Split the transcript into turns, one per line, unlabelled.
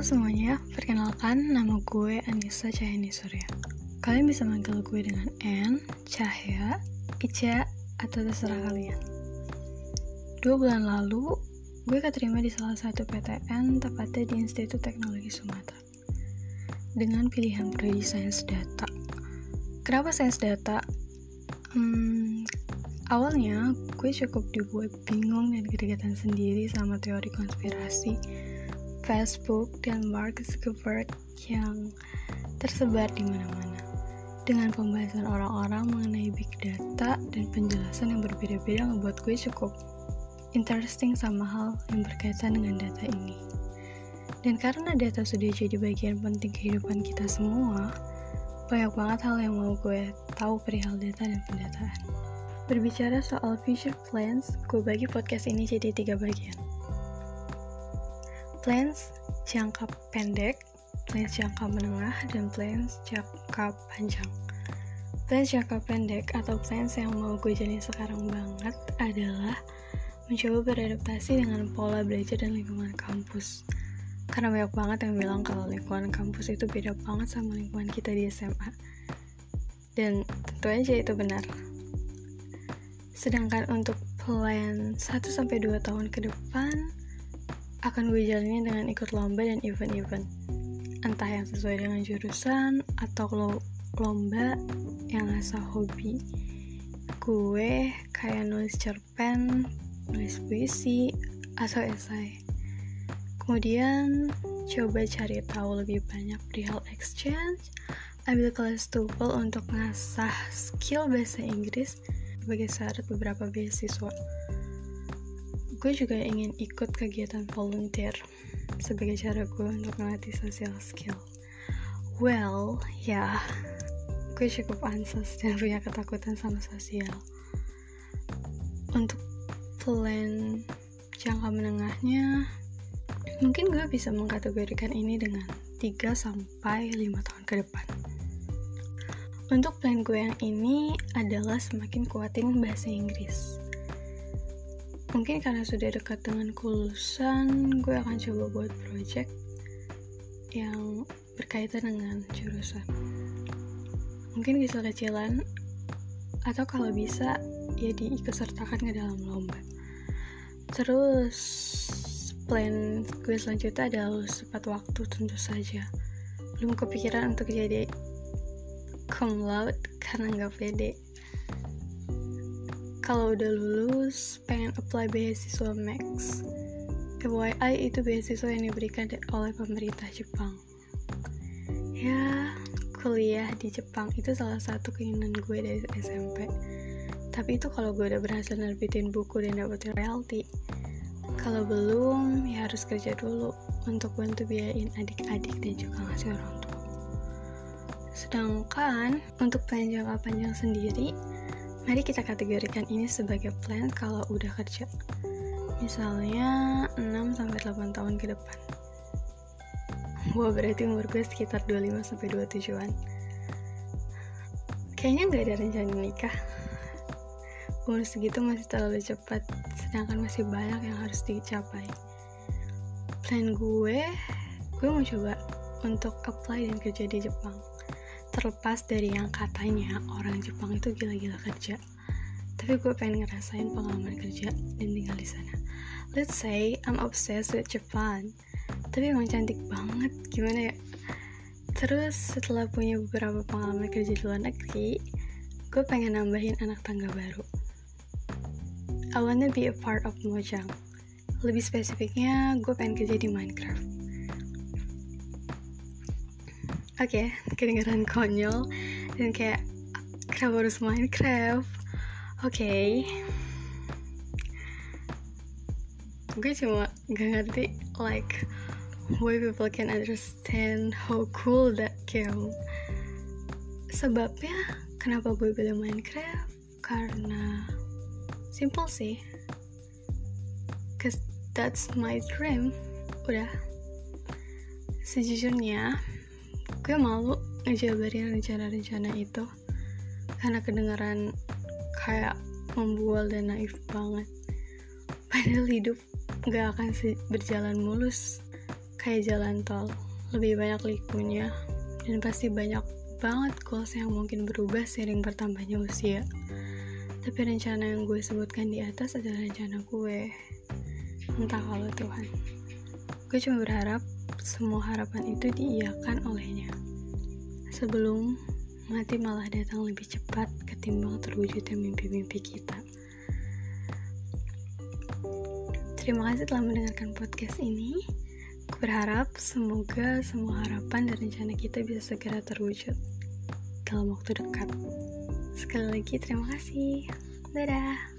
Semuanya, perkenalkan nama gue Anissa Cahyani Surya. Kalian bisa manggil gue dengan N, Cahya, Ica, atau terserah kalian. Dua bulan lalu, gue keterima di salah satu PTN tepatnya di Institut Teknologi Sumatera. Dengan pilihan prodi sains data. Kenapa sains data? Hmm, awalnya gue cukup dibuat bingung dan kegiatan sendiri sama teori konspirasi Facebook dan Mark Zuckerberg yang tersebar di mana-mana. Dengan pembahasan orang-orang mengenai big data dan penjelasan yang berbeda-beda membuat gue cukup interesting sama hal yang berkaitan dengan data ini. Dan karena data sudah jadi bagian penting kehidupan kita semua, banyak banget hal yang mau gue tahu perihal data dan pendataan. Berbicara soal future plans, gue bagi podcast ini jadi tiga bagian plans jangka pendek, plans jangka menengah, dan plans jangka panjang. Plans jangka pendek atau plans yang mau gue jalani sekarang banget adalah mencoba beradaptasi dengan pola belajar dan lingkungan kampus. Karena banyak banget yang bilang kalau lingkungan kampus itu beda banget sama lingkungan kita di SMA. Dan tentu aja itu benar. Sedangkan untuk plan 1-2 tahun ke depan, akan gue jalani dengan ikut lomba dan event-event. Entah yang sesuai dengan jurusan atau lo lomba yang asal hobi. Gue kayak nulis cerpen nulis puisi atau esai. Kemudian coba cari tahu lebih banyak perihal exchange. Ambil kelas TOEFL untuk ngasah skill bahasa Inggris sebagai syarat beberapa beasiswa gue juga ingin ikut kegiatan volunteer sebagai cara gue untuk melatih social skill. Well, ya, gue cukup ansos dan punya ketakutan sama sosial. Untuk plan jangka menengahnya, mungkin gue bisa mengkategorikan ini dengan 3 sampai 5 tahun ke depan. Untuk plan gue yang ini adalah semakin kuatin bahasa Inggris mungkin karena sudah dekat dengan kelulusan gue akan coba buat project yang berkaitan dengan jurusan. Mungkin kecil-kecilan atau kalau bisa ya diikutsertakan ke dalam lomba. Terus plan gue selanjutnya adalah sempat waktu tentu saja. Belum kepikiran untuk jadi cum laude karena nggak pede kalau udah lulus pengen apply beasiswa Max. FYI itu beasiswa yang diberikan oleh pemerintah Jepang. Ya kuliah di Jepang itu salah satu keinginan gue dari SMP tapi itu kalau gue udah berhasil nerbitin buku dan dapetin royalty kalau belum ya harus kerja dulu untuk bantu biayain adik-adik dan juga ngasih orang tua. Sedangkan untuk plan jangka panjang sendiri Mari kita kategorikan ini sebagai plan kalau udah kerja. Misalnya 6-8 tahun ke depan. Wah berarti umur gue sekitar 25-27an. Kayaknya gak ada rencana nikah. Umur segitu masih terlalu cepat, sedangkan masih banyak yang harus dicapai. Plan gue, gue mau coba untuk apply dan kerja di Jepang terlepas dari yang katanya orang Jepang itu gila-gila kerja. Tapi gue pengen ngerasain pengalaman kerja dan tinggal di sana. Let's say I'm obsessed with Japan tapi emang cantik banget gimana ya? Terus setelah punya beberapa pengalaman kerja di luar negeri gue pengen nambahin anak tangga baru. I wanna be a part of Mojang. Lebih spesifiknya gue pengen kerja di Minecraft oke okay, kedengeran konyol dan kayak kenapa harus Minecraft oke. Okay. gue cuma gak ngerti like why people can understand how cool that game sebabnya kenapa gue pilih Minecraft karena simple sih. Cause that's my dream. Udah. Sejujurnya gue malu ngejabarin rencana-rencana itu karena kedengaran kayak membual dan naif banget padahal hidup gak akan berjalan mulus kayak jalan tol, lebih banyak likunya, dan pasti banyak banget goals yang mungkin berubah seiring bertambahnya usia. Tapi rencana yang gue sebutkan di atas adalah rencana gue. Entah kalau Tuhan. Gue cuma berharap semua harapan itu diiyakan olehnya. Sebelum mati malah datang lebih cepat ketimbang terwujudnya mimpi-mimpi kita. Terima kasih telah mendengarkan podcast ini. Aku berharap semoga semua harapan dan rencana kita bisa segera terwujud dalam waktu dekat. Sekali lagi terima kasih. Dadah.